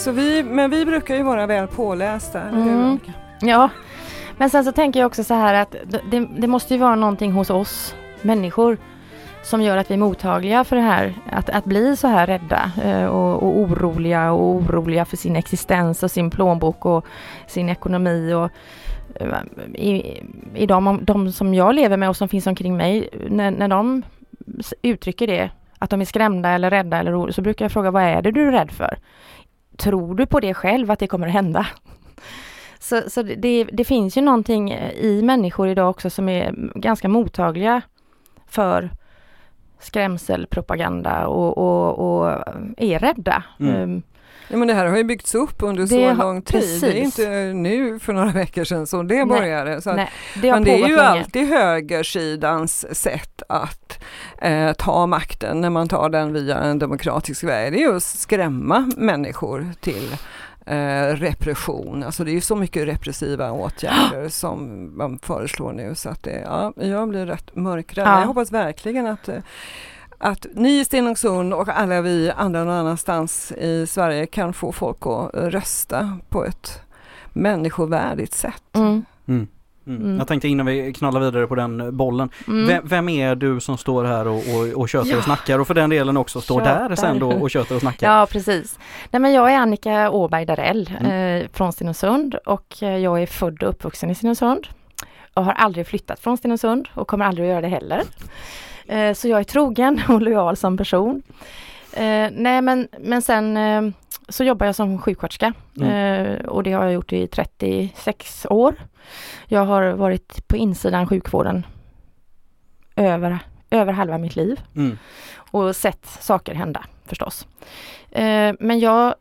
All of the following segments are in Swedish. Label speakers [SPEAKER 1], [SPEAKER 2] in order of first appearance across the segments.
[SPEAKER 1] så vi, men vi brukar ju vara väl pålästa.
[SPEAKER 2] Mm. Ja, men sen så tänker jag också så här att det, det måste ju vara någonting hos oss människor som gör att vi är mottagliga för det här, att, att bli så här rädda eh, och, och oroliga och oroliga för sin existens och sin plånbok och sin ekonomi och eh, i, i de, de som jag lever med och som finns omkring mig, när, när de uttrycker det, att de är skrämda eller rädda eller oroliga, så brukar jag fråga vad är det du är rädd för? Tror du på det själv att det kommer att hända? Så, så det- det, finns ju någonting i människor idag också som är ganska mottagliga för skrämselpropaganda och, och, och är rädda.
[SPEAKER 3] Mm.
[SPEAKER 1] Ja, men det här har ju byggts upp under
[SPEAKER 2] Det
[SPEAKER 1] så
[SPEAKER 2] har-
[SPEAKER 1] lång tid. Det är
[SPEAKER 2] precis.
[SPEAKER 1] inte nu för några veckor sedan som det
[SPEAKER 2] Nej.
[SPEAKER 1] började. Så att,
[SPEAKER 2] nej, det
[SPEAKER 1] men det är ju
[SPEAKER 2] länge.
[SPEAKER 1] alltid högersidans sätt att eh, ta makten när man tar den via en demokratisk väg. Det är ju att skrämma människor till eh, repression. Alltså det är ju så mycket repressiva åtgärder som man föreslår nu så att det, ja, jag blir rätt mörkrädd.
[SPEAKER 2] Ja.
[SPEAKER 1] Jag hoppas verkligen att eh, att ni i Stenungsund och alla vi andra någon annanstans i Sverige kan få folk att rösta på ett människovärdigt sätt.
[SPEAKER 2] Mm,
[SPEAKER 3] Mm. Mm.
[SPEAKER 2] Mm.
[SPEAKER 3] Jag tänkte innan vi knallar vidare på den bollen.
[SPEAKER 2] mm.
[SPEAKER 3] Vem, vem är du som står här och, och, och tjötar
[SPEAKER 1] Ja.
[SPEAKER 3] och snackar och för den delen också står där
[SPEAKER 2] Tjötar.
[SPEAKER 3] sen då och tjötar och snackar?
[SPEAKER 2] Ja, precis. Nej, men jag är Annika Åberg Darell
[SPEAKER 3] Mm.
[SPEAKER 2] eh, från Stenungsund och eh, jag är född och uppvuxen i Stenungsund. Och har aldrig flyttat från Stenungsund och kommer aldrig att göra det heller. Eh, så jag är trogen och lojal som person. Eh, nej men, men sen eh, så jobbar jag som sjuksköterska eh, och det har jag gjort i 36 år. Jag har varit på insidan sjukvården över, över halva mitt liv
[SPEAKER 3] Mm.
[SPEAKER 2] och sett saker hända förstås. Men jag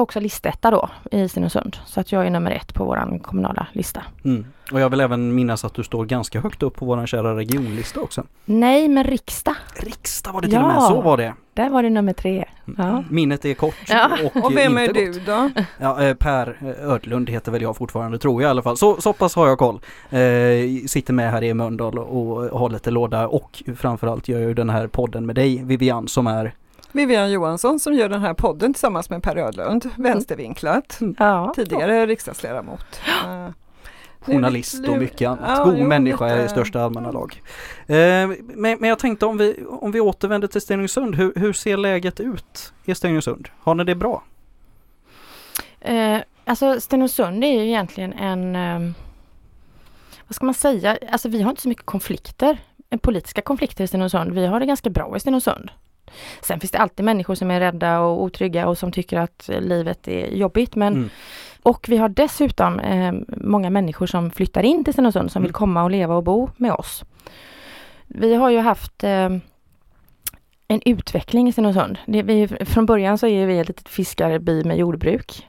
[SPEAKER 2] också listetta då i Stenungsund så att jag är nummer ett på våran kommunala lista.
[SPEAKER 3] Mm. Och jag vill även minnas att du står ganska högt upp på våran kära regionlista också.
[SPEAKER 2] Nej men riksdag,
[SPEAKER 3] Riksdag var det till
[SPEAKER 2] Ja.
[SPEAKER 3] och med, så var det.
[SPEAKER 2] där var det nummer tre. Ja.
[SPEAKER 3] Minnet är kort
[SPEAKER 2] Ja.
[SPEAKER 3] och,
[SPEAKER 1] Och vem
[SPEAKER 3] inte
[SPEAKER 1] är
[SPEAKER 3] gott.
[SPEAKER 1] du då?
[SPEAKER 3] Ja, eh, Per eh, Ödlund heter väl jag fortfarande tror jag i alla fall. Så, så pass har jag koll. Eh, sitter med här i Mölndal och har lite låda och framförallt gör jag ju den här podden med dig Vivian som är
[SPEAKER 1] Vivian Johansson som gör den här podden tillsammans med Per Ödlund, vänstervinklat,
[SPEAKER 2] Ja.
[SPEAKER 1] tidigare riksdagsledamot. Nu-
[SPEAKER 3] journalist och mycket annat.
[SPEAKER 1] ja,
[SPEAKER 3] God
[SPEAKER 1] jo,
[SPEAKER 3] människa
[SPEAKER 1] lite-
[SPEAKER 3] i största allmänna lag. Eh, men, men jag tänkte om vi, om vi återvänder till Stenungsund, hur, hur ser läget ut i Stenungsund? Har ni det bra?
[SPEAKER 2] Eh, alltså Stenungsund är ju egentligen en, ehm, vad ska man säga, alltså vi har inte så mycket konflikter, politiska konflikter i Stenungsund. Vi har det ganska bra i Stenungsund. Sen finns det alltid människor som är rädda och otrygga och som tycker att livet är jobbigt. Men,
[SPEAKER 3] Mm.
[SPEAKER 2] Och vi har dessutom eh, många människor som flyttar in till Stenungsund som
[SPEAKER 3] Mm.
[SPEAKER 2] vill komma och leva och bo med oss. Vi har ju haft eh, en utveckling i Stenungsund. Det, vi, från början så är vi ett litet fiskarby med jordbruk.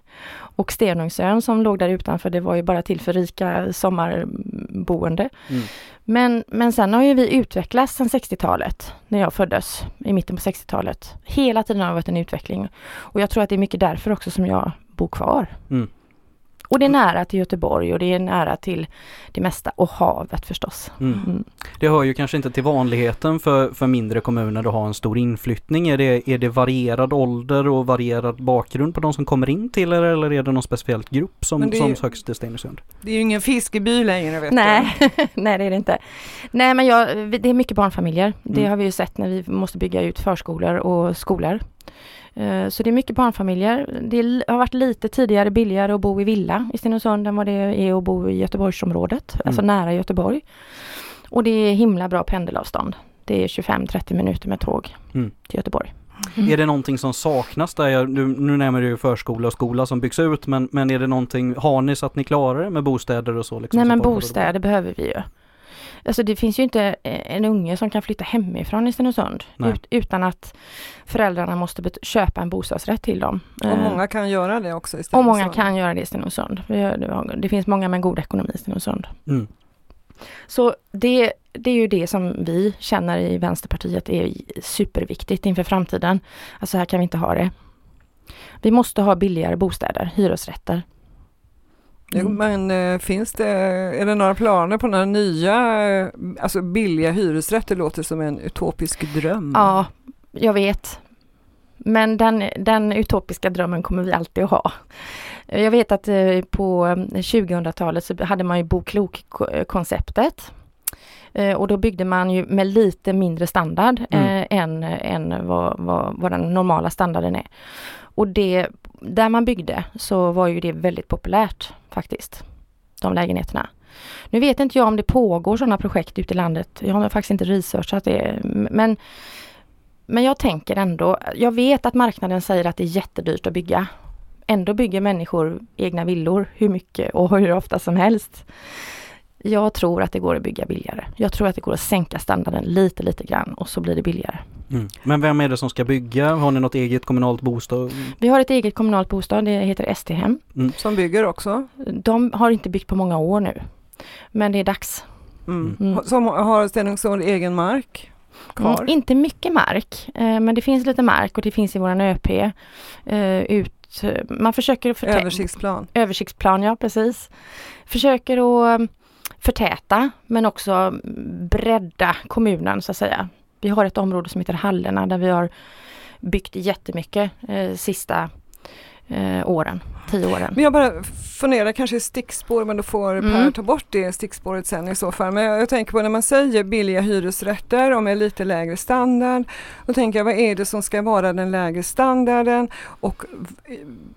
[SPEAKER 2] Och Stenungsön som låg där utanför det var ju bara till för rika sommarboende.
[SPEAKER 3] Mm.
[SPEAKER 2] Men, men sen har ju vi utvecklats sedan 60-talet, när jag föddes i mitten på 60-talet. Hela tiden har det varit en utveckling. Och jag tror att det är mycket därför också som jag bor kvar.
[SPEAKER 3] Mm.
[SPEAKER 2] Och det är nära till Göteborg och det är nära till det mesta och havet förstås.
[SPEAKER 3] Mm.
[SPEAKER 2] Mm.
[SPEAKER 3] Det hör ju kanske inte till vanligheten för, för mindre kommuner att ha en stor inflyttning. Är det, är det varierad ålder och varierad bakgrund på de som kommer in till er eller är det någon speciell grupp som, som
[SPEAKER 1] ju-
[SPEAKER 3] söks till Stenungsund?
[SPEAKER 1] Det är ju ingen fiskeby längre vet
[SPEAKER 2] Nej, nej det är det inte. Nej men jag, det är mycket barnfamiljer. Det
[SPEAKER 3] Mm.
[SPEAKER 2] har vi ju sett när vi måste bygga ut förskolor och skolor. Eh, Så det är mycket barnfamiljer. Det har varit lite tidigare billigare att bo i villa i Stenungsund än vad det är att bo i Göteborgsområdet, alltså nära Göteborg. Och det är himla bra pendelavstånd. Det är 25-30 minuter med tåg
[SPEAKER 3] Mm.
[SPEAKER 2] till Göteborg.
[SPEAKER 3] Är det någonting som saknas där? Jag, nu, nu nämner du förskola och skola som byggs ut men, men är det någonting, har ni så att ni klarar det med bostäder och så? Liksom,
[SPEAKER 2] Nej men bostäder behöver vi ju. Alltså det finns ju inte eh, en unge som kan flytta hemifrån i Stenungsund ut, utan att föräldrarna måste köpa en bostadsrätt till dem.
[SPEAKER 1] Och
[SPEAKER 2] Eh,
[SPEAKER 1] många kan göra det också i
[SPEAKER 2] och många
[SPEAKER 1] Stenungsund.
[SPEAKER 2] kan göra det i Stenungsund. Det finns många med god ekonomi i Stenungsund.
[SPEAKER 3] Mm.
[SPEAKER 2] Så det, det är ju det som vi känner i Vänsterpartiet är superviktigt inför framtiden. Alltså här kan vi inte ha det. Vi måste ha billigare bostäder, hyresrätter. Mm.
[SPEAKER 1] men eh, finns det, är det några planer på några nya, eh, alltså billiga hyresrätter låter som en utopisk dröm.
[SPEAKER 2] Ja, jag vet. Men den, den utopiska drömmen kommer vi alltid att ha. Jag vet att eh, på 2000-talet så hade man ju Bo Klok-konceptet. Eh, och då byggde man ju med lite mindre standard mm. eh, än, än vad, vad, vad den normala standarden är. Och det, där man byggde så var ju det väldigt populärt faktiskt, de lägenheterna. Nu vet inte jag om det pågår sådana projekt ute i landet. Jag har faktiskt inte researchat det. Men, men jag tänker ändå, jag vet att marknaden säger att det är jättedyrt att bygga. Ändå bygger människor egna villor hur mycket och hur ofta som helst. Jag tror att det går att bygga billigare. Jag tror att det går att sänka standarden lite, lite grann och så blir det billigare.
[SPEAKER 3] Mm. Men vem är det som ska bygga? Har ni något eget kommunalt bostad?
[SPEAKER 2] Vi har ett eget kommunalt bostad, det heter ST-hem.
[SPEAKER 1] Mm. Som bygger också?
[SPEAKER 2] De har inte byggt på många år nu. Men det är dags.
[SPEAKER 1] Mm. Mm. Som har Stenungsund egen mark?
[SPEAKER 2] Mm, inte mycket mark, eh, men det finns lite mark och det finns i våran ÖP. Eh, ut, man försöker
[SPEAKER 1] Översiktsplan.
[SPEAKER 2] Översiktsplan, ja precis. Försöker att förtäta men också bredda kommunen så att säga. Vi har ett område som heter Hallerna där vi har byggt jättemycket eh, sista eh, åren, tio åren.
[SPEAKER 1] Men jag bara funderar, kanske stickspår men då får mm. Per ta bort det stickspåret sen i så fall. Men jag, jag, tänker på när man säger billiga hyresrätter och med lite lägre standard. Då tänker jag vad är det som ska vara den lägre standarden och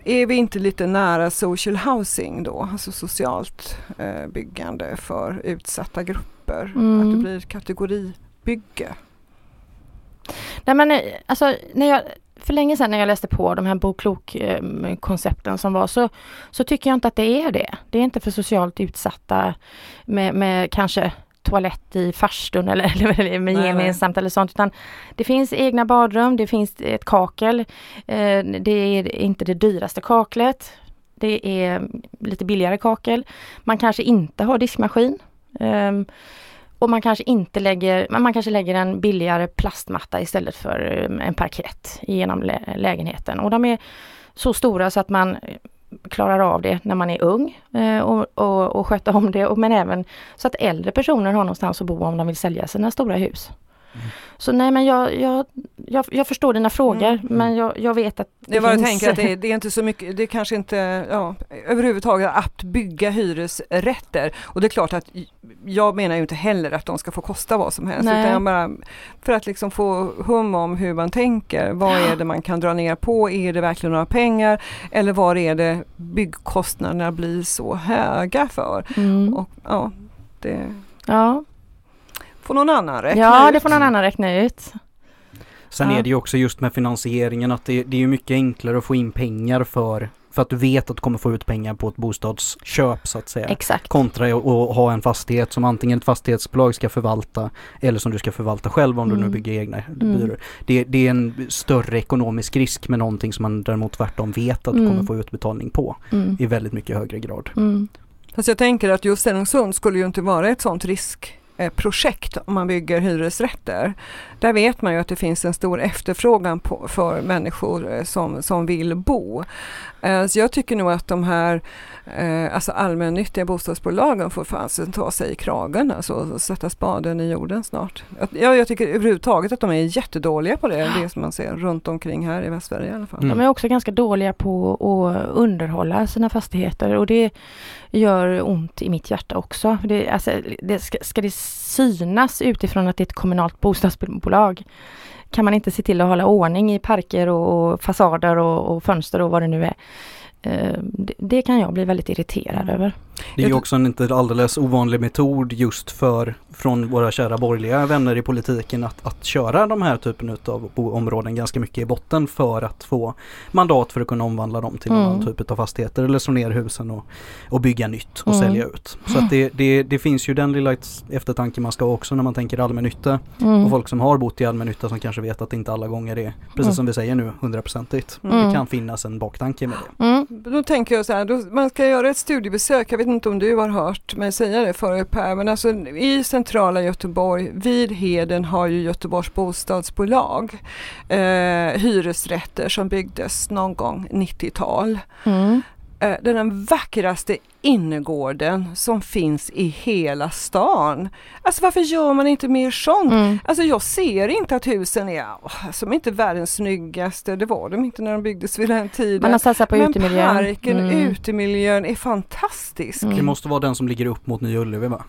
[SPEAKER 1] är vi inte lite nära social housing då, alltså socialt eh, byggande för utsatta grupper? Mm. Att det blir kategoribygge?
[SPEAKER 2] Nej men eh, alltså när jag för länge sedan när jag läste på de här boklok-koncepten som var så, så tycker jag inte att det är det. Det är inte för socialt utsatta med, med kanske toalett i farstun eller, eller med gemensamt eller sånt. Utan det finns egna badrum, det finns ett kakel. Eh, det är inte det dyraste kaklet. Det är lite billigare kakel. Man kanske inte har diskmaskin. Eh, och man kanske inte lägger, man kanske lägger en billigare plastmatta istället för um, en parkett genom lä lägenheten. Och de är så stora så att man eh, klarar av det när man är ung eh, och, och, och sköta om det. Men även så att äldre personer har någonstans att bo om de vill sälja sina stora hus. Så nej men jag, jag, jag, jag förstår dina frågor mm. men jag, jag, vet att
[SPEAKER 1] det, det var finns... Jag tänker att det, det, är inte så mycket, det är kanske inte ja, överhuvudtaget att bygga hyresrätter och det är klart att jag menar ju inte heller att de ska få kosta vad som helst nej. utan bara för att liksom få hum om hur man tänker. Vad är det man kan dra ner på? Är det verkligen några pengar? Eller var är det byggkostnaderna blir så höga för? Mm. Och, ja, det...
[SPEAKER 2] ja,
[SPEAKER 1] får någon annan räkna
[SPEAKER 2] ja, ut. Ja, det får någon annan räkna ut.
[SPEAKER 3] Sen ja. är det ju också just med finansieringen att det, det är mycket enklare att få in pengar för för att du vet att du kommer få ut pengar på ett bostadsköp så att säga.
[SPEAKER 2] Exakt.
[SPEAKER 3] Kontra att ha en fastighet som antingen ett fastighetsbolag ska förvalta eller som du ska förvalta själv om mm. du nu mm. bygger egna mm. byrår. Det, det, är en större ekonomisk risk med någonting som man däremot tvärtom vet att du kommer mm. få utbetalning på mm. i väldigt mycket högre grad.
[SPEAKER 1] Mm. Fast jag tänker att just Stenungsund skulle ju inte vara ett sånt risk Eh, projekt om man bygger hyresrätter. Där vet man ju att det finns en stor efterfrågan på, för människor eh, som, som vill bo. Eh, så jag tycker nog att de här alltså allmännyttiga bostadsbolagen får fasen ta sig i kragen alltså, och sätta spaden i jorden snart. Jag, jag tycker överhuvudtaget att de är jättedåliga på det, det som man ser runt omkring här i Västsverige i alla fall.
[SPEAKER 2] Mm. De är också ganska dåliga på att underhålla sina fastigheter och det gör ont i mitt hjärta också. Det, alltså, det ska, ska det synas utifrån att det är ett kommunalt bostadsbolag kan man inte se till att hålla ordning i parker och, och fasader och, och, fönster och vad det nu är. Eh, det, det kan jag bli väldigt irriterad över.
[SPEAKER 3] Det är ju också en inte alldeles ovanlig metod just för från våra kära borgerliga vänner i politiken att, att köra de här typen av områden ganska mycket i botten för att få mandat för att kunna omvandla dem till mm. någon typ av fastigheter eller slå ner husen och, och bygga nytt och mm. sälja ut. Så att det, det, det, finns ju den lilla eftertanke man ska ha också när man tänker allmännytta mm. och folk som har bott i allmännytta som kanske vet att det inte alla gånger är, precis mm. som vi säger nu, hundraprocentigt. Mm. Det kan finnas en baktanke med det.
[SPEAKER 1] Mm. Då tänker jag så här, då, man ska göra ett studiebesök, jag vet inte om du har hört mig säga det förut Per, men alltså i centrala Göteborg, vid Heden har ju Göteborgs bostadsbolag eh, hyresrätter som byggdes någon gång 90-tal. Mm. Eh, det är den vackraste innergården som finns i hela stan. Alltså varför gör man inte mer sånt?
[SPEAKER 2] Mm.
[SPEAKER 1] Alltså jag ser inte att husen är, som inte världens snyggaste, det var de inte när de byggdes vid den tiden.
[SPEAKER 2] Man har satsat på
[SPEAKER 1] Men
[SPEAKER 2] utemiljön.
[SPEAKER 1] parken,
[SPEAKER 2] Mm.
[SPEAKER 1] utemiljön är fantastisk.
[SPEAKER 2] Mm.
[SPEAKER 3] Det måste vara den som ligger upp mot Nya Ullevi va?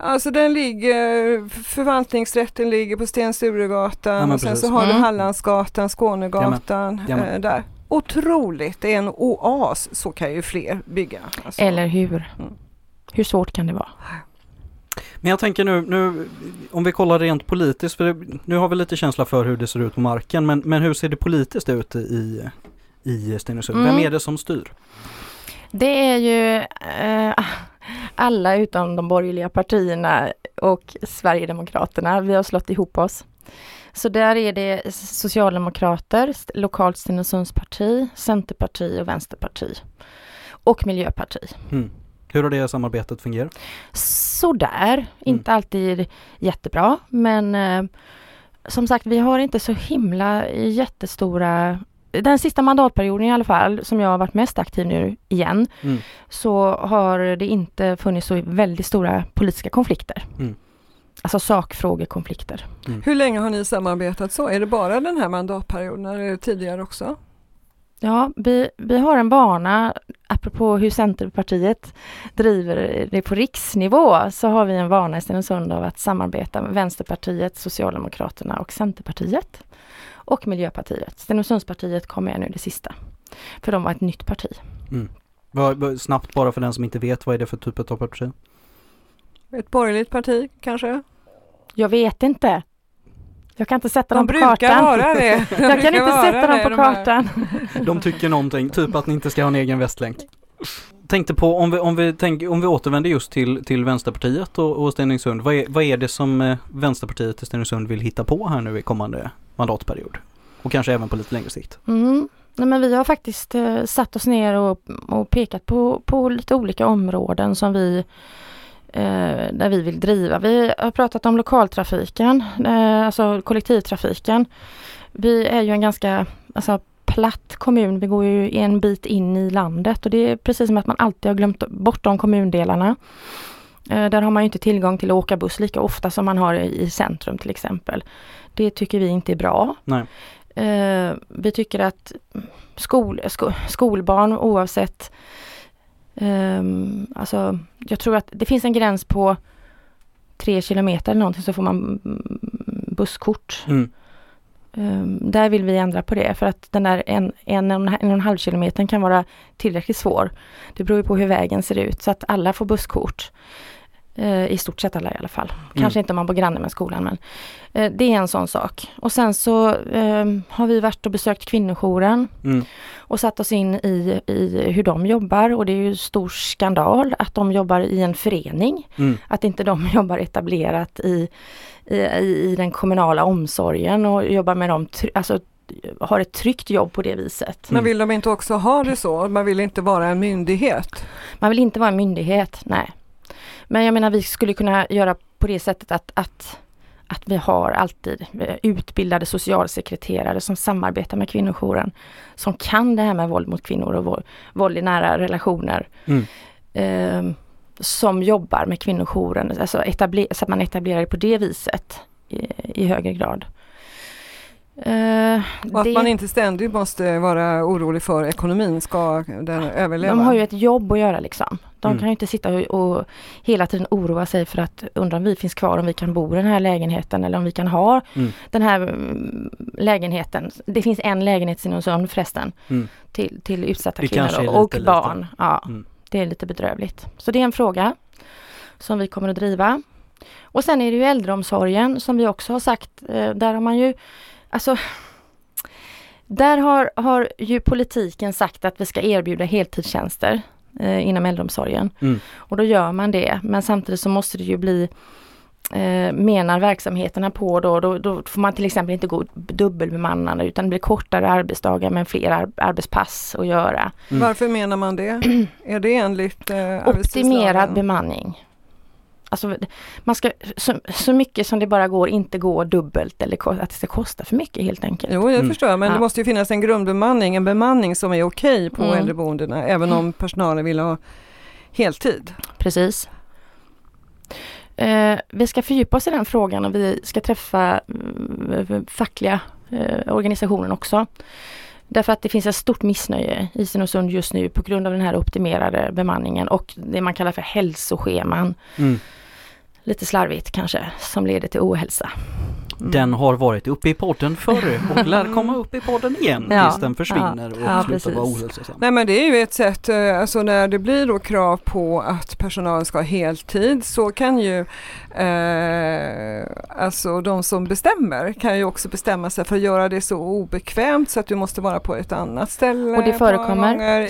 [SPEAKER 1] Alltså den ligger, förvaltningsrätten ligger på Sten Sturegatan
[SPEAKER 3] Ja,
[SPEAKER 1] och sen
[SPEAKER 3] precis.
[SPEAKER 1] så har
[SPEAKER 2] Mm.
[SPEAKER 1] du Hallandsgatan, Skånegatan
[SPEAKER 3] Jamen.
[SPEAKER 1] eh, där. Otroligt, det är en oas, så kan ju fler bygga. Alltså.
[SPEAKER 2] Eller hur?
[SPEAKER 1] Mm.
[SPEAKER 2] Hur svårt kan det vara?
[SPEAKER 3] Men jag tänker nu, nu om vi kollar rent politiskt, för det, nu har vi lite känsla för hur det ser ut på marken, men, men hur ser det politiskt ut i, i Stenungsund?
[SPEAKER 2] Mm.
[SPEAKER 3] Vem är det som styr?
[SPEAKER 2] Det är ju eh, alla utom de borgerliga partierna och Sverigedemokraterna. Vi har slått ihop oss. Så där är det Socialdemokrater, lokalt Stenungsundsparti, Centerparti och Vänsterparti. Och Miljöparti.
[SPEAKER 3] Mm. Hur har det samarbetet fungerat?
[SPEAKER 2] Sådär, inte alltid jättebra men eh, som sagt vi har inte så himla jättestora den sista mandatperioden i alla fall, som jag har varit mest aktiv nu igen,
[SPEAKER 3] Mm.
[SPEAKER 2] så har det inte funnits så väldigt stora politiska konflikter.
[SPEAKER 3] Mm.
[SPEAKER 2] Alltså sakfrågekonflikter.
[SPEAKER 1] Hur länge har ni samarbetat så? Är det bara den här mandatperioden eller är det tidigare också?
[SPEAKER 2] Ja, vi, vi har en vana, apropå hur Centerpartiet driver det på riksnivå, så har vi en vana i Stenungsund av att samarbeta med Vänsterpartiet, Socialdemokraterna och Centerpartiet. Och Miljöpartiet. Stenungsundspartiet kom med nu det sista. För de var ett nytt parti.
[SPEAKER 3] Vad- Snabbt bara för den som inte vet, vad är det för typ av parti?
[SPEAKER 1] Ett borgerligt parti kanske?
[SPEAKER 2] Jag vet inte. Jag kan inte sätta
[SPEAKER 1] De
[SPEAKER 2] dem på
[SPEAKER 1] brukar
[SPEAKER 2] kartan.
[SPEAKER 1] vara det. De
[SPEAKER 2] Jag kan inte sätta dem på
[SPEAKER 1] de
[SPEAKER 2] kartan.
[SPEAKER 3] De tycker någonting, typ att ni inte ska ha en egen västlänk. Tänkte på om vi, om vi, tänk, om vi återvänder just till, till Vänsterpartiet och, och Stenungsund. Vad är, vad är det som eh, Vänsterpartiet i Stenungsund vill hitta på här nu i kommande mandatperiod? Och kanske även på lite längre sikt.
[SPEAKER 2] Mm. Nej, men vi har faktiskt eh, satt oss ner och, och pekat på, på lite olika områden som vi eh, där vi vill driva. Vi har pratat om lokaltrafiken, eh, alltså kollektivtrafiken. Vi är ju en ganska alltså, platt kommun. Vi går ju en bit in i landet och det är precis som att man alltid har glömt bort de kommundelarna. Eh, där har man inte tillgång till att åka buss lika ofta som man har i, centrum till exempel. Det tycker vi inte är bra.
[SPEAKER 3] Nej.
[SPEAKER 2] Eh, vi tycker att skol, sko, skolbarn oavsett ehm, alltså jag tror att det finns en gräns på tre kilometer eller någonting så får man mm, busskort.
[SPEAKER 3] Mm.
[SPEAKER 2] Um, där vill vi ändra på det för att den där en, en, en, och en halv kilometern kan vara tillräckligt svår. Det beror ju på hur vägen ser ut så att alla får busskort. Eh, I stort sett alla i alla fall. Kanske inte om man bor granne med skolan men eh, det är en sån sak. Och sen så ehm, har vi varit och besökt kvinnojouren
[SPEAKER 3] Mm.
[SPEAKER 2] och satt oss in i, i hur de jobbar och det är ju stor skandal att de jobbar i en förening.
[SPEAKER 3] Mm.
[SPEAKER 2] Att inte de jobbar etablerat i, i, i den kommunala omsorgen och jobbar med dem, try- alltså har ett tryggt jobb på det viset.
[SPEAKER 1] Men vill de inte också ha det så? Man vill inte vara en myndighet?
[SPEAKER 2] Man vill inte vara en myndighet, nej. Men jag menar vi skulle kunna göra på det sättet att, att, att vi har alltid eh, utbildade socialsekreterare som samarbetar med kvinnojouren. Som kan det här med våld mot kvinnor och våld, i nära relationer.
[SPEAKER 3] Mm.
[SPEAKER 2] Eh, som jobbar med kvinnojouren, alltså så att man etablerar det på det viset i, i högre grad. Eh,
[SPEAKER 1] Och att
[SPEAKER 2] det-
[SPEAKER 1] man inte ständigt måste vara orolig för ekonomin, ska den överleva?
[SPEAKER 2] De har ju ett jobb att göra liksom. De
[SPEAKER 3] Mm.
[SPEAKER 2] kan ju inte sitta och, och hela tiden oroa sig för att undra om vi finns kvar, om vi kan bo i den här lägenheten eller om vi kan ha
[SPEAKER 3] Mm.
[SPEAKER 2] den här mm, lägenheten. Det finns en lägenhet i Stenungsund förresten
[SPEAKER 3] Mm.
[SPEAKER 2] till, till utsatta
[SPEAKER 3] Det
[SPEAKER 2] kvinnor och
[SPEAKER 3] lite
[SPEAKER 2] barn. Ja,
[SPEAKER 3] Mm.
[SPEAKER 2] Det är lite bedrövligt. Så det är en fråga som vi kommer att driva. Och sen är det ju äldreomsorgen som vi också har sagt. Eh, där har man ju, alltså där har, har ju politiken sagt att vi ska erbjuda heltidstjänster eh, inom äldreomsorgen.
[SPEAKER 3] Mm.
[SPEAKER 2] Och då gör man det. Men samtidigt så måste det ju bli eh, menar verksamheterna på då, då, då får man till exempel inte gå dubbelbemannande utan det blir kortare arbetsdagar med fler ar- arbetspass att göra.
[SPEAKER 3] Mm.
[SPEAKER 1] Varför menar man det? är det enligt eh,
[SPEAKER 2] Optimerad bemanning. Alltså, man ska så, så mycket som det bara går inte gå dubbelt eller att det ska kosta för mycket helt enkelt.
[SPEAKER 1] Jo, jag
[SPEAKER 3] Mm.
[SPEAKER 1] förstår, men
[SPEAKER 2] Ja.
[SPEAKER 1] det måste ju finnas en grundbemanning, en bemanning som är okej på
[SPEAKER 2] Mm.
[SPEAKER 1] äldreboendena, även om personalen vill ha heltid.
[SPEAKER 2] Precis. Eh, vi ska fördjupa oss i den frågan och vi ska träffa mm, fackliga eh, organisationen också. Därför att det finns ett stort missnöje i Stenungsund just nu på grund av den här optimerade bemanningen och det man kallar för hälsoscheman.
[SPEAKER 3] Mm.
[SPEAKER 2] Lite slarvigt kanske, som leder till ohälsa. Mm.
[SPEAKER 3] Den har varit uppe i podden förr och lär komma upp i podden igen
[SPEAKER 2] Ja,
[SPEAKER 3] tills den försvinner
[SPEAKER 2] ja,
[SPEAKER 3] och
[SPEAKER 2] ja,
[SPEAKER 3] slutar vara
[SPEAKER 2] precis.
[SPEAKER 3] ohälsosam.
[SPEAKER 1] Nej men det är ju ett sätt, eh, alltså när det blir då krav på att personalen ska ha heltid så kan ju eh, alltså de som bestämmer kan ju också bestämma sig för att göra det så obekvämt så att du måste vara på ett annat ställe
[SPEAKER 2] Och det förekommer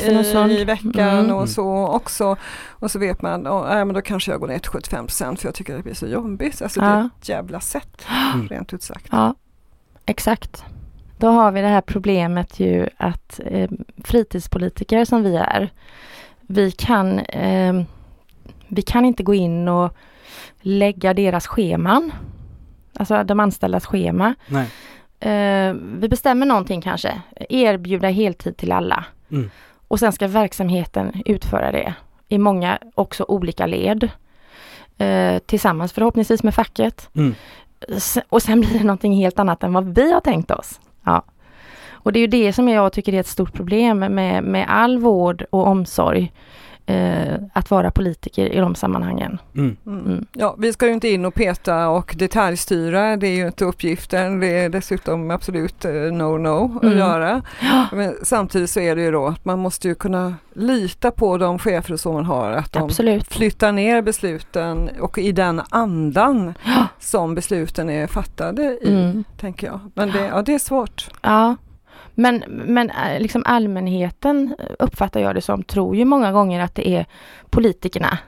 [SPEAKER 2] i
[SPEAKER 1] i, veckan
[SPEAKER 2] Mm.
[SPEAKER 1] och så också. Och så vet man, oh, äh, men då kanske jag går ner till 75 för jag tycker det blir så jobbigt. Alltså det är ett jävla sätt,
[SPEAKER 3] Mm.
[SPEAKER 1] Rent ut sagt.
[SPEAKER 2] Ja, exakt. Då har vi det här problemet ju att eh, fritidspolitiker som vi är, vi kan, eh, vi kan inte gå in och lägga deras scheman, alltså de anställdas schema.
[SPEAKER 3] Nej.
[SPEAKER 2] Eh, vi bestämmer någonting kanske, erbjuda heltid till alla.
[SPEAKER 3] Mm.
[SPEAKER 2] Och sen ska verksamheten utföra det i många också olika led. Eh, tillsammans förhoppningsvis med facket.
[SPEAKER 3] Mm.
[SPEAKER 2] Och sen blir det någonting helt annat än vad vi har tänkt oss. Ja. Och det är ju det som jag tycker är ett stort problem med, med all vård och omsorg. Eh, att vara politiker i de sammanhangen.
[SPEAKER 3] Mm.
[SPEAKER 1] Mm.
[SPEAKER 2] Mm.
[SPEAKER 1] Ja, vi ska ju inte in och peta och detaljstyra, det är ju inte uppgiften. Det är dessutom absolut eh, no-no att
[SPEAKER 2] Mm.
[SPEAKER 1] göra.
[SPEAKER 2] Ja,
[SPEAKER 1] Men samtidigt så är det ju då att man måste ju kunna lita på de chefer som man har, att de
[SPEAKER 2] absolut.
[SPEAKER 1] flyttar ner besluten och i den andan
[SPEAKER 2] Ja.
[SPEAKER 1] som besluten är fattade i,
[SPEAKER 2] Mm.
[SPEAKER 1] tänker jag. Men det, ja, det är svårt.
[SPEAKER 2] Ja, men, men äh, liksom allmänheten uppfattar jag det som, tror ju många gånger att det är politikerna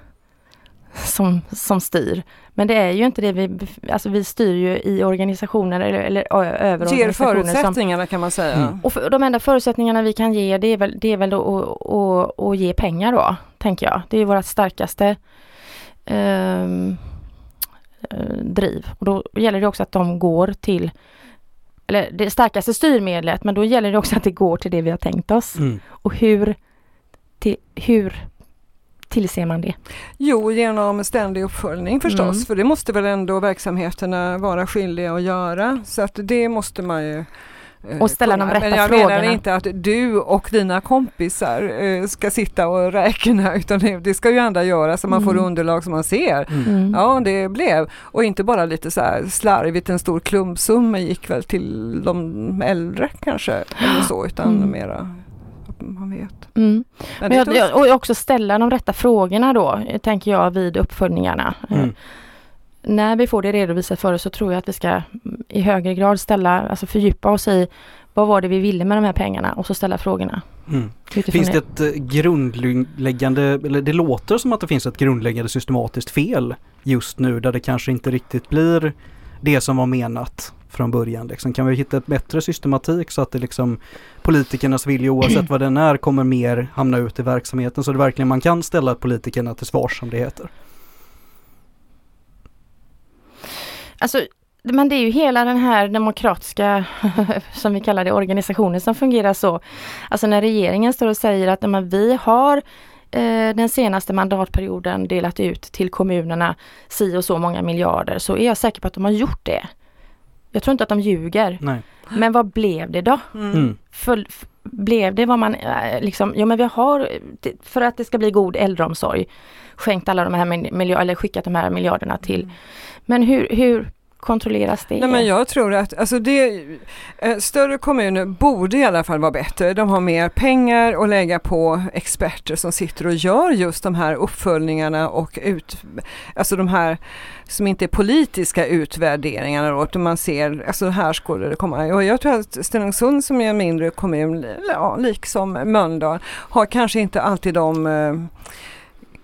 [SPEAKER 2] som, som styr. Men det är ju inte det vi, alltså vi styr ju i organisationer eller, eller över
[SPEAKER 1] Ger
[SPEAKER 2] organisationer som,
[SPEAKER 1] förutsättningarna kan man säga.
[SPEAKER 3] Mm.
[SPEAKER 2] och för, de enda förutsättningarna vi kan ge det är väl, det är väl då att, att, att ge pengar då, tänker jag. Det är vårt starkaste eh, driv. Och då gäller det också att de går till eller det starkaste styrmedlet, men då gäller det också att det går till det vi har tänkt oss.
[SPEAKER 3] Mm.
[SPEAKER 2] Och hur, till, hur tillser man det?
[SPEAKER 1] Jo, genom ständig uppföljning förstås,
[SPEAKER 2] Mm.
[SPEAKER 1] för det måste väl ändå verksamheterna vara skyldiga att göra. Så att det måste man ju
[SPEAKER 2] Och ställa de rätta
[SPEAKER 1] Men jag
[SPEAKER 2] frågorna.
[SPEAKER 1] menar inte att du och dina kompisar eh, ska sitta och räkna utan det, ska ju andra göra så man får
[SPEAKER 2] Mm.
[SPEAKER 1] underlag som man ser.
[SPEAKER 3] Mm.
[SPEAKER 2] Mm.
[SPEAKER 1] Ja, det blev. Och inte bara lite så här slarvigt, en stor klumpsumma gick väl till de äldre kanske, eller så, utan
[SPEAKER 2] Mm.
[SPEAKER 1] mera man vet.
[SPEAKER 2] Mm.
[SPEAKER 1] Men
[SPEAKER 2] Men jag, jag- och också ställa de rätta frågorna då, eh, tänker jag vid uppföljningarna. Eh,
[SPEAKER 3] Mm.
[SPEAKER 2] När vi får det redovisat för oss så tror jag att vi ska mm, i högre grad ställa, alltså fördjupa oss i vad var det vi ville med de här pengarna och så ställa frågorna.
[SPEAKER 3] Mm. Finns det ett eh, grundläggande, eller det låter som att det finns ett grundläggande systematiskt fel just nu där det kanske inte riktigt blir det som var menat från början. Liksom. Kan vi hitta ett bättre systematik så att det liksom politikernas vilja oavsett vad den är kommer mer hamna ut i verksamheten så det verkligen man kan ställa politikerna till svars som det heter.
[SPEAKER 2] Alltså, men det är ju hela den här demokratiska, som vi kallar det, organisationen som fungerar så. Alltså när regeringen står och säger att men, vi har eh, den senaste mandatperioden delat ut till kommunerna si och så många miljarder så är jag säker på att de har gjort det. Jag tror inte att de ljuger.
[SPEAKER 3] Nej.
[SPEAKER 2] Men vad blev det då?
[SPEAKER 1] Mm.
[SPEAKER 3] Mm.
[SPEAKER 2] Föl, f- blev det vad man eh, liksom, ja men vi har, för att det ska bli god äldreomsorg, skänkt alla de här miljarderna, eller skickat de här miljarderna till. Men hur, hur kontrolleras det?
[SPEAKER 1] Nej, men jag tror att alltså det, eh, större kommuner borde i alla fall vara bättre. De har mer pengar att lägga på experter som sitter och gör just de här uppföljningarna och ut, alltså de här som inte är politiska utvärderingarna då, utan man ser, alltså här skulle det komma. Och jag tror att Stenungsund som är en mindre kommun, ja, liksom Mölndal, har kanske inte alltid de eh,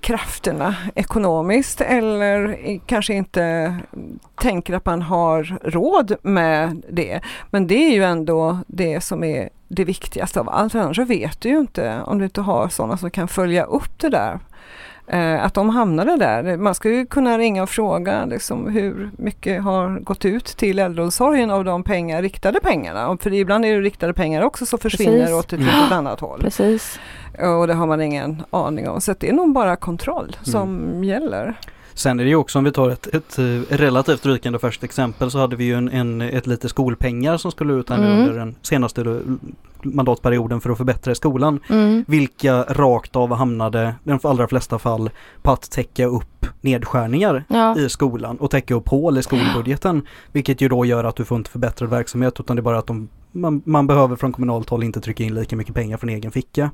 [SPEAKER 1] krafterna ekonomiskt eller kanske inte tänker att man har råd med det. Men det är ju ändå det som är det viktigaste av allt. Annars vet du ju inte om du inte har sådana som kan följa upp det där att de hamnade där. Man ska ju kunna ringa och fråga liksom, hur mycket har gått ut till äldreomsorgen av de pengar, riktade pengarna. För ibland är det riktade pengar också som försvinner
[SPEAKER 2] Precis.
[SPEAKER 1] åt ett
[SPEAKER 3] Mm.
[SPEAKER 1] annat håll.
[SPEAKER 2] Precis.
[SPEAKER 1] Och det har man ingen aning om. Så det är nog bara kontroll som gäller.
[SPEAKER 3] Sen är det ju också om vi tar ett, ett eh, relativt rykande färskt exempel så hade vi ju en, en, ett lite skolpengar som skulle ut här nu
[SPEAKER 2] Mm.
[SPEAKER 3] under den senaste mandatperioden för att förbättra skolan.
[SPEAKER 2] Mm.
[SPEAKER 3] Vilka rakt av hamnade, i de allra flesta fall, på att täcka upp nedskärningar
[SPEAKER 2] Ja.
[SPEAKER 3] i skolan och täcka upp hål i skolbudgeten. Vilket ju då gör att du får inte förbättrad verksamhet utan det är bara att de, man, man behöver från kommunalt håll inte trycka in lika mycket pengar från egen ficka.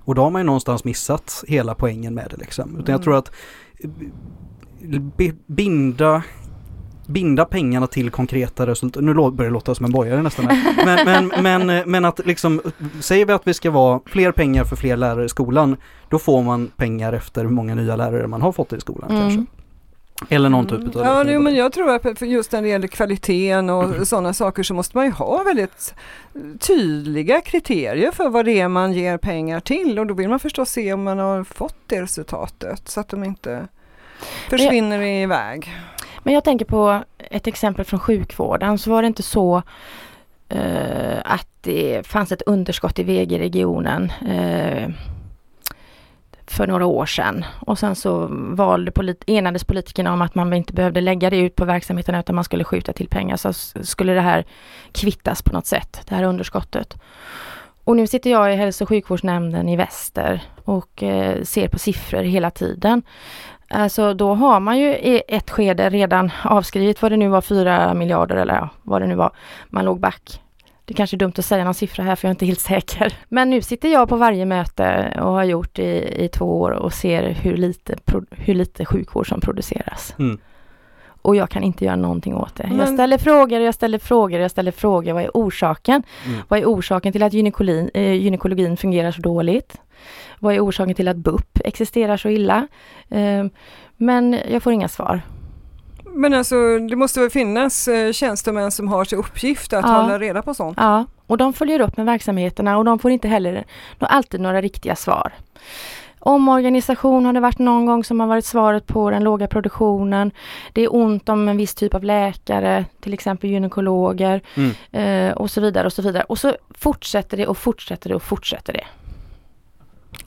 [SPEAKER 3] Och då har man ju någonstans missat hela poängen med det liksom. Utan jag
[SPEAKER 1] Mm.
[SPEAKER 3] tror att binda binda pengarna till konkreta resultat. Nu börjar det låta som en borgare nästan. Men, men, men, eh, men att liksom, säger vi att vi ska vara fler pengar för fler lärare i skolan, då får man pengar efter hur många nya lärare man har fått i skolan
[SPEAKER 2] Mm.
[SPEAKER 3] kanske. Eller någon typ
[SPEAKER 1] Mm.
[SPEAKER 3] av
[SPEAKER 1] Ja, nej, men jag tror att just när det gäller kvaliteten och sådana saker så måste man ju ha väldigt tydliga kriterier för vad det är man ger pengar till och då vill man förstås se om man har fått det resultatet så att de inte försvinner iväg.
[SPEAKER 2] Men jag tänker på ett exempel från sjukvården så var det inte så eh, att det fanns ett underskott i VG-regionen eh, för några år sedan. Och sen så valde polit- enades politikerna om att man inte behövde lägga det ut på verksamheten utan man skulle skjuta till pengar. Så skulle det här kvittas på något sätt, det här underskottet. Och nu sitter jag i hälso och sjukvårdsnämnden i Väster och eh, ser på siffror hela tiden. Alltså då har man ju i ett skede redan avskrivit vad det nu var, 4 miljarder eller ja, vad det nu var. Man låg back. Det är kanske är dumt att säga någon siffra här för jag är inte helt säker. Men nu sitter jag på varje möte och har gjort i, i två år och ser hur lite, hur lite sjukvård som produceras.
[SPEAKER 3] Mm.
[SPEAKER 2] Och jag kan inte göra någonting åt det. Jag
[SPEAKER 1] Men-
[SPEAKER 2] ställer frågor, jag ställer frågor, jag ställer frågor. Vad är orsaken?
[SPEAKER 3] Mm.
[SPEAKER 2] Vad är orsaken till att gynekologin, eh, gynekologin fungerar så dåligt? Vad är orsaken till att BUP existerar så illa? Eh, men jag får inga svar.
[SPEAKER 1] Men alltså det måste väl finnas eh, tjänstemän som har till uppgift att
[SPEAKER 2] Ja.
[SPEAKER 1] hålla reda på sånt.
[SPEAKER 2] Ja, och de följer upp med verksamheterna och de får inte heller nå- alltid några riktiga svar. Omorganisation har det varit någon gång som har varit svaret på den låga produktionen. Det är ont om en viss typ av läkare, till exempel gynekologer
[SPEAKER 3] Mm.
[SPEAKER 2] eh, och så vidare och så vidare. Och så fortsätter det och fortsätter det och fortsätter det.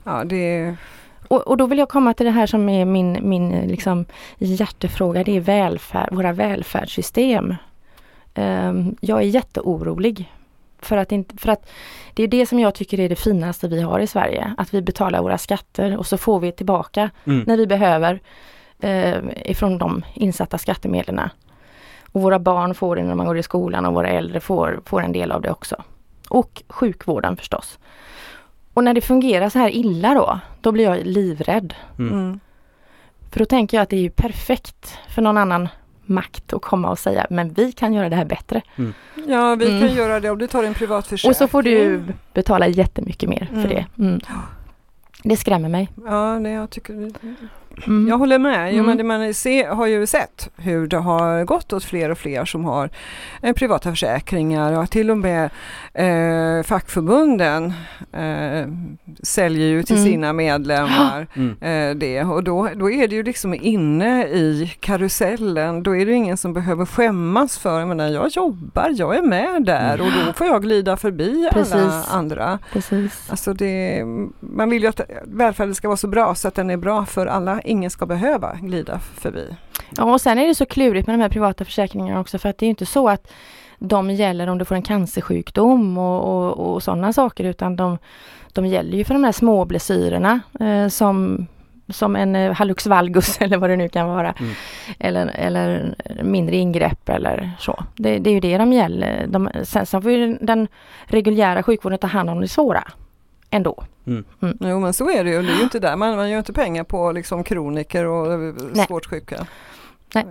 [SPEAKER 1] Ja, det
[SPEAKER 2] Och, och då vill jag komma till det här som är min, min eh, liksom, hjärtefråga, det är välfärd, våra välfärdssystem. Ehm, jag är jätteorolig. För att, inte, för att det är det som jag tycker är det finaste vi har i Sverige. Att vi betalar våra skatter och så får vi tillbaka
[SPEAKER 3] Mm.
[SPEAKER 2] när vi behöver eh, ifrån de insatta skattemedlen. Och våra barn får det när man går i skolan och våra äldre får, får en del av det också. Och sjukvården förstås. Och när det fungerar så här illa då, då blir jag livrädd.
[SPEAKER 3] Mm.
[SPEAKER 1] mm.
[SPEAKER 2] För då tänker jag att det är ju perfekt för någon annan makt att komma och säga, men vi kan göra det här bättre.
[SPEAKER 1] Ja, vi
[SPEAKER 2] Mm.
[SPEAKER 1] kan göra det om du tar en privat försäkring.
[SPEAKER 2] Och så får du betala jättemycket mer för
[SPEAKER 1] Mm.
[SPEAKER 2] det. Mm. Det skrämmer mig.
[SPEAKER 1] Ja, nej, jag tycker
[SPEAKER 2] Mm.
[SPEAKER 1] Jag håller med. Jo,
[SPEAKER 2] Mm.
[SPEAKER 1] men det man se, har ju sett hur det har gått åt fler och fler som har eh, privata försäkringar och till och med eh, fackförbunden eh, säljer ju till
[SPEAKER 2] Mm.
[SPEAKER 1] sina medlemmar
[SPEAKER 3] Mm.
[SPEAKER 1] eh, det och då, då är det ju liksom inne i karusellen. Då är det ingen som behöver skämmas för, jag menar jag jobbar, jag är med där och då får jag glida förbi alla
[SPEAKER 2] Precis.
[SPEAKER 1] andra.
[SPEAKER 2] Precis.
[SPEAKER 1] Alltså det, man vill ju att välfärden ska vara så bra så att den är bra för alla. Ingen ska behöva glida förbi.
[SPEAKER 2] Ja, och sen är det så klurigt med de här privata försäkringarna också för att det är inte så att de gäller om du får en cancersjukdom och, och, och sådana saker utan de, de gäller ju för de här små blessyrerna eh, som som en eh, hallux valgus eller vad det nu kan vara.
[SPEAKER 3] Mm.
[SPEAKER 2] Eller, eller mindre ingrepp eller så. Det, det är ju det de gäller. De, sen så får ju den reguljära sjukvården ta hand om det svåra. Ändå.
[SPEAKER 1] Jo men så är det ju. Det är ju inte där. Man, man gör inte pengar på liksom kroniker och eh,
[SPEAKER 2] Nej.
[SPEAKER 1] svårt sjuka.
[SPEAKER 2] Nej.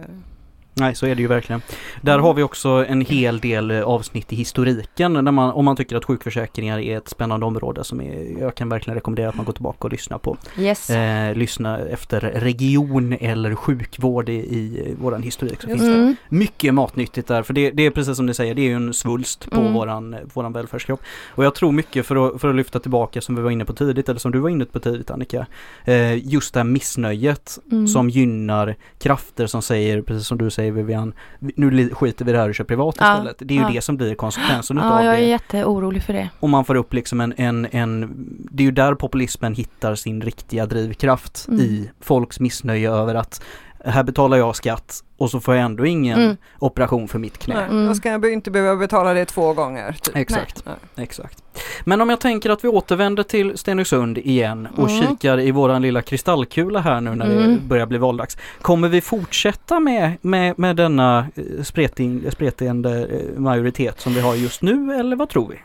[SPEAKER 3] Nej, så är det ju verkligen. Där har vi också en hel del eh, avsnitt i historiken när man, om man tycker att sjukförsäkringar är ett spännande område som är, jag kan verkligen rekommendera att man går tillbaka och lyssnar på.
[SPEAKER 2] Yes.
[SPEAKER 3] Eh, lyssna efter region eller sjukvård i, i våran historik. Så finns det
[SPEAKER 2] Mm.
[SPEAKER 3] mycket matnyttigt där, för det, det är precis som ni säger, det är ju en svulst på
[SPEAKER 2] Mm.
[SPEAKER 3] våran, våran välfärdskropp. Och jag tror mycket för att, för att lyfta tillbaka som vi var inne på tidigt, eller som du var inne på tidigt Annika, eh, just det här missnöjet
[SPEAKER 2] Mm.
[SPEAKER 3] som gynnar krafter som säger, precis som du säger Vivian, nu skiter vi i det här och kör privat
[SPEAKER 2] Ja,
[SPEAKER 3] istället. Det är ju
[SPEAKER 2] ja.
[SPEAKER 3] det som blir konsekvensen utav
[SPEAKER 2] Ja, jag är
[SPEAKER 3] det.
[SPEAKER 2] jätteorolig för det.
[SPEAKER 3] Och man får upp liksom en, en, en, det är ju där populismen hittar sin riktiga drivkraft
[SPEAKER 2] Mm.
[SPEAKER 3] i folks missnöje över att här betalar jag skatt och så får jag ändå ingen
[SPEAKER 2] Mm.
[SPEAKER 3] operation för mitt knä.
[SPEAKER 1] Nej,
[SPEAKER 2] Mm.
[SPEAKER 1] Då ska jag inte behöva betala det två gånger. Typ.
[SPEAKER 3] Exakt,
[SPEAKER 1] Nej.
[SPEAKER 3] exakt. Men om jag tänker att vi återvänder till Stenungsund igen och
[SPEAKER 2] Mm.
[SPEAKER 3] kikar i våran lilla kristallkula här nu när det
[SPEAKER 2] Mm.
[SPEAKER 3] börjar bli valdags. Kommer vi fortsätta med, med, med denna eh, spreting, spretande eh, majoritet som vi har just nu eller vad tror vi?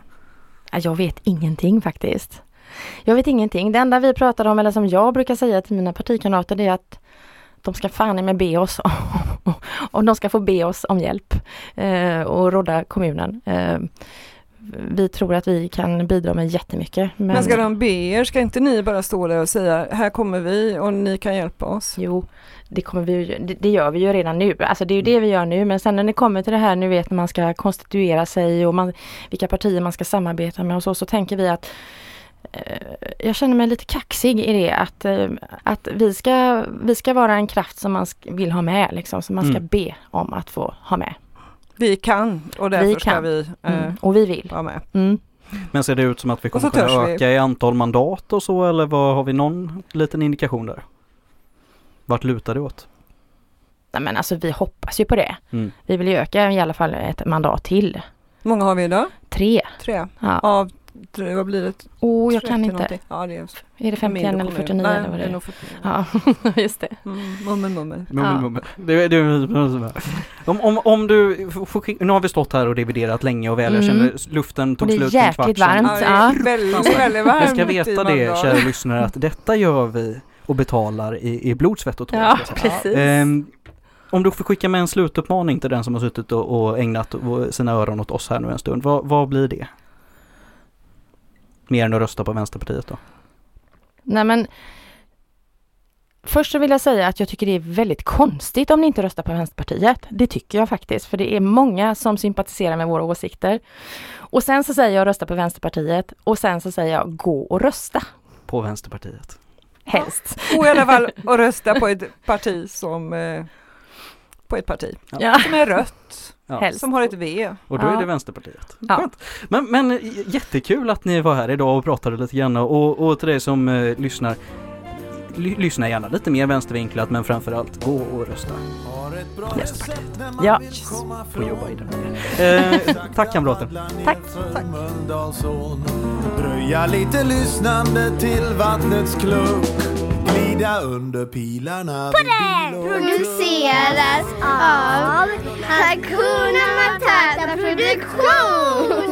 [SPEAKER 2] Ja, Jag vet ingenting faktiskt. Jag vet ingenting. Det enda vi pratar om, eller som jag brukar säga till mina partikamrater, det är att de ska fan i mig be oss och de ska få be oss om hjälp eh, och råda kommunen. Eh, vi tror att vi kan bidra med jättemycket. Men,
[SPEAKER 1] Men ska de be er, ska inte ni bara stå där och säga här kommer vi och ni kan hjälpa oss?
[SPEAKER 2] Jo, det, kommer vi det, det gör vi ju redan nu. Alltså det är ju det vi gör nu. Men sen när det kommer till det här, nu vet man ska konstituera sig och man, vilka partier man ska samarbeta med och så, så tänker vi att jag känner mig lite kaxig i det att, eh, att vi, ska, vi ska vara en kraft som man vill ha med, liksom, som man ska
[SPEAKER 3] Mm.
[SPEAKER 2] be om att få ha med.
[SPEAKER 1] Vi kan och därför
[SPEAKER 2] Vi
[SPEAKER 1] ska
[SPEAKER 2] kan.
[SPEAKER 1] vi eh,
[SPEAKER 2] Mm. Och vi vill.
[SPEAKER 1] vara med.
[SPEAKER 2] Mm.
[SPEAKER 3] Men ser det ut som att vi kommer kunna
[SPEAKER 1] vi.
[SPEAKER 3] öka i antal mandat och så eller vad har vi någon liten indikation där? Vart lutar det åt?
[SPEAKER 2] Nej, men alltså vi hoppas ju på det.
[SPEAKER 3] Mm.
[SPEAKER 2] Vi vill ju öka i alla fall ett mandat till.
[SPEAKER 1] Hur många har vi idag?
[SPEAKER 2] Tre.
[SPEAKER 1] Tre.
[SPEAKER 2] Ja.
[SPEAKER 1] Av, tre, vad blir det?
[SPEAKER 2] Oh, jag
[SPEAKER 1] 30
[SPEAKER 2] kan inte.
[SPEAKER 1] Ja, det är
[SPEAKER 2] Är det 51
[SPEAKER 1] mindre
[SPEAKER 2] eller
[SPEAKER 1] kommun.
[SPEAKER 2] 49
[SPEAKER 1] Nej,
[SPEAKER 2] eller vad det
[SPEAKER 1] är
[SPEAKER 2] är?
[SPEAKER 1] nog 49.
[SPEAKER 2] Ja, just det.
[SPEAKER 1] Mm, mummel, mummel.
[SPEAKER 3] Mummel,
[SPEAKER 2] Ja.
[SPEAKER 3] mummel. Det, det, om, om, om du, nu har vi stått här och dividerat länge och väl, jag
[SPEAKER 2] Mm.
[SPEAKER 3] känner luften tog
[SPEAKER 2] Och det är
[SPEAKER 3] slut
[SPEAKER 2] jäkligt varmt.
[SPEAKER 1] Ja, det är väldigt, väldigt varmt
[SPEAKER 3] Jag ska veta det, kära lyssnare, att detta gör vi och betalar i, i blod, svett och tårar.
[SPEAKER 2] Ja, precis.
[SPEAKER 3] Ehm, om du får skicka med en slutuppmaning till den som har suttit och, och ägnat sina öron åt oss här nu en stund, vad, vad blir det? Mer än att rösta på Vänsterpartiet då?
[SPEAKER 2] Nej men Först så vill jag säga att jag tycker det är väldigt konstigt om ni inte röstar på Vänsterpartiet. Det tycker jag faktiskt, för det är många som sympatiserar med våra åsikter. Och sen så säger jag rösta på Vänsterpartiet och sen så säger jag gå och rösta.
[SPEAKER 3] På Vänsterpartiet.
[SPEAKER 2] Helst.
[SPEAKER 1] Och i alla fall att rösta på ett parti som eh, på ett parti
[SPEAKER 2] Ja,
[SPEAKER 1] som är rött,
[SPEAKER 3] Ja.
[SPEAKER 1] som har ett V.
[SPEAKER 3] Och då är
[SPEAKER 2] Ja.
[SPEAKER 3] det Vänsterpartiet.
[SPEAKER 2] Ja.
[SPEAKER 3] Men, men jättekul att ni var här idag och pratade lite grann och, och till dig som eh, lyssnar ly, Lyssna gärna lite mer vänstervinklat men framförallt gå och rösta.
[SPEAKER 2] Ja.
[SPEAKER 3] Och jobba i den. Eh, tack kamrater.
[SPEAKER 2] Tack.
[SPEAKER 4] Dröja lite lyssnande till vattnets klunk Glida under pilarna På
[SPEAKER 5] produceras av Hakuna Matata Produktion.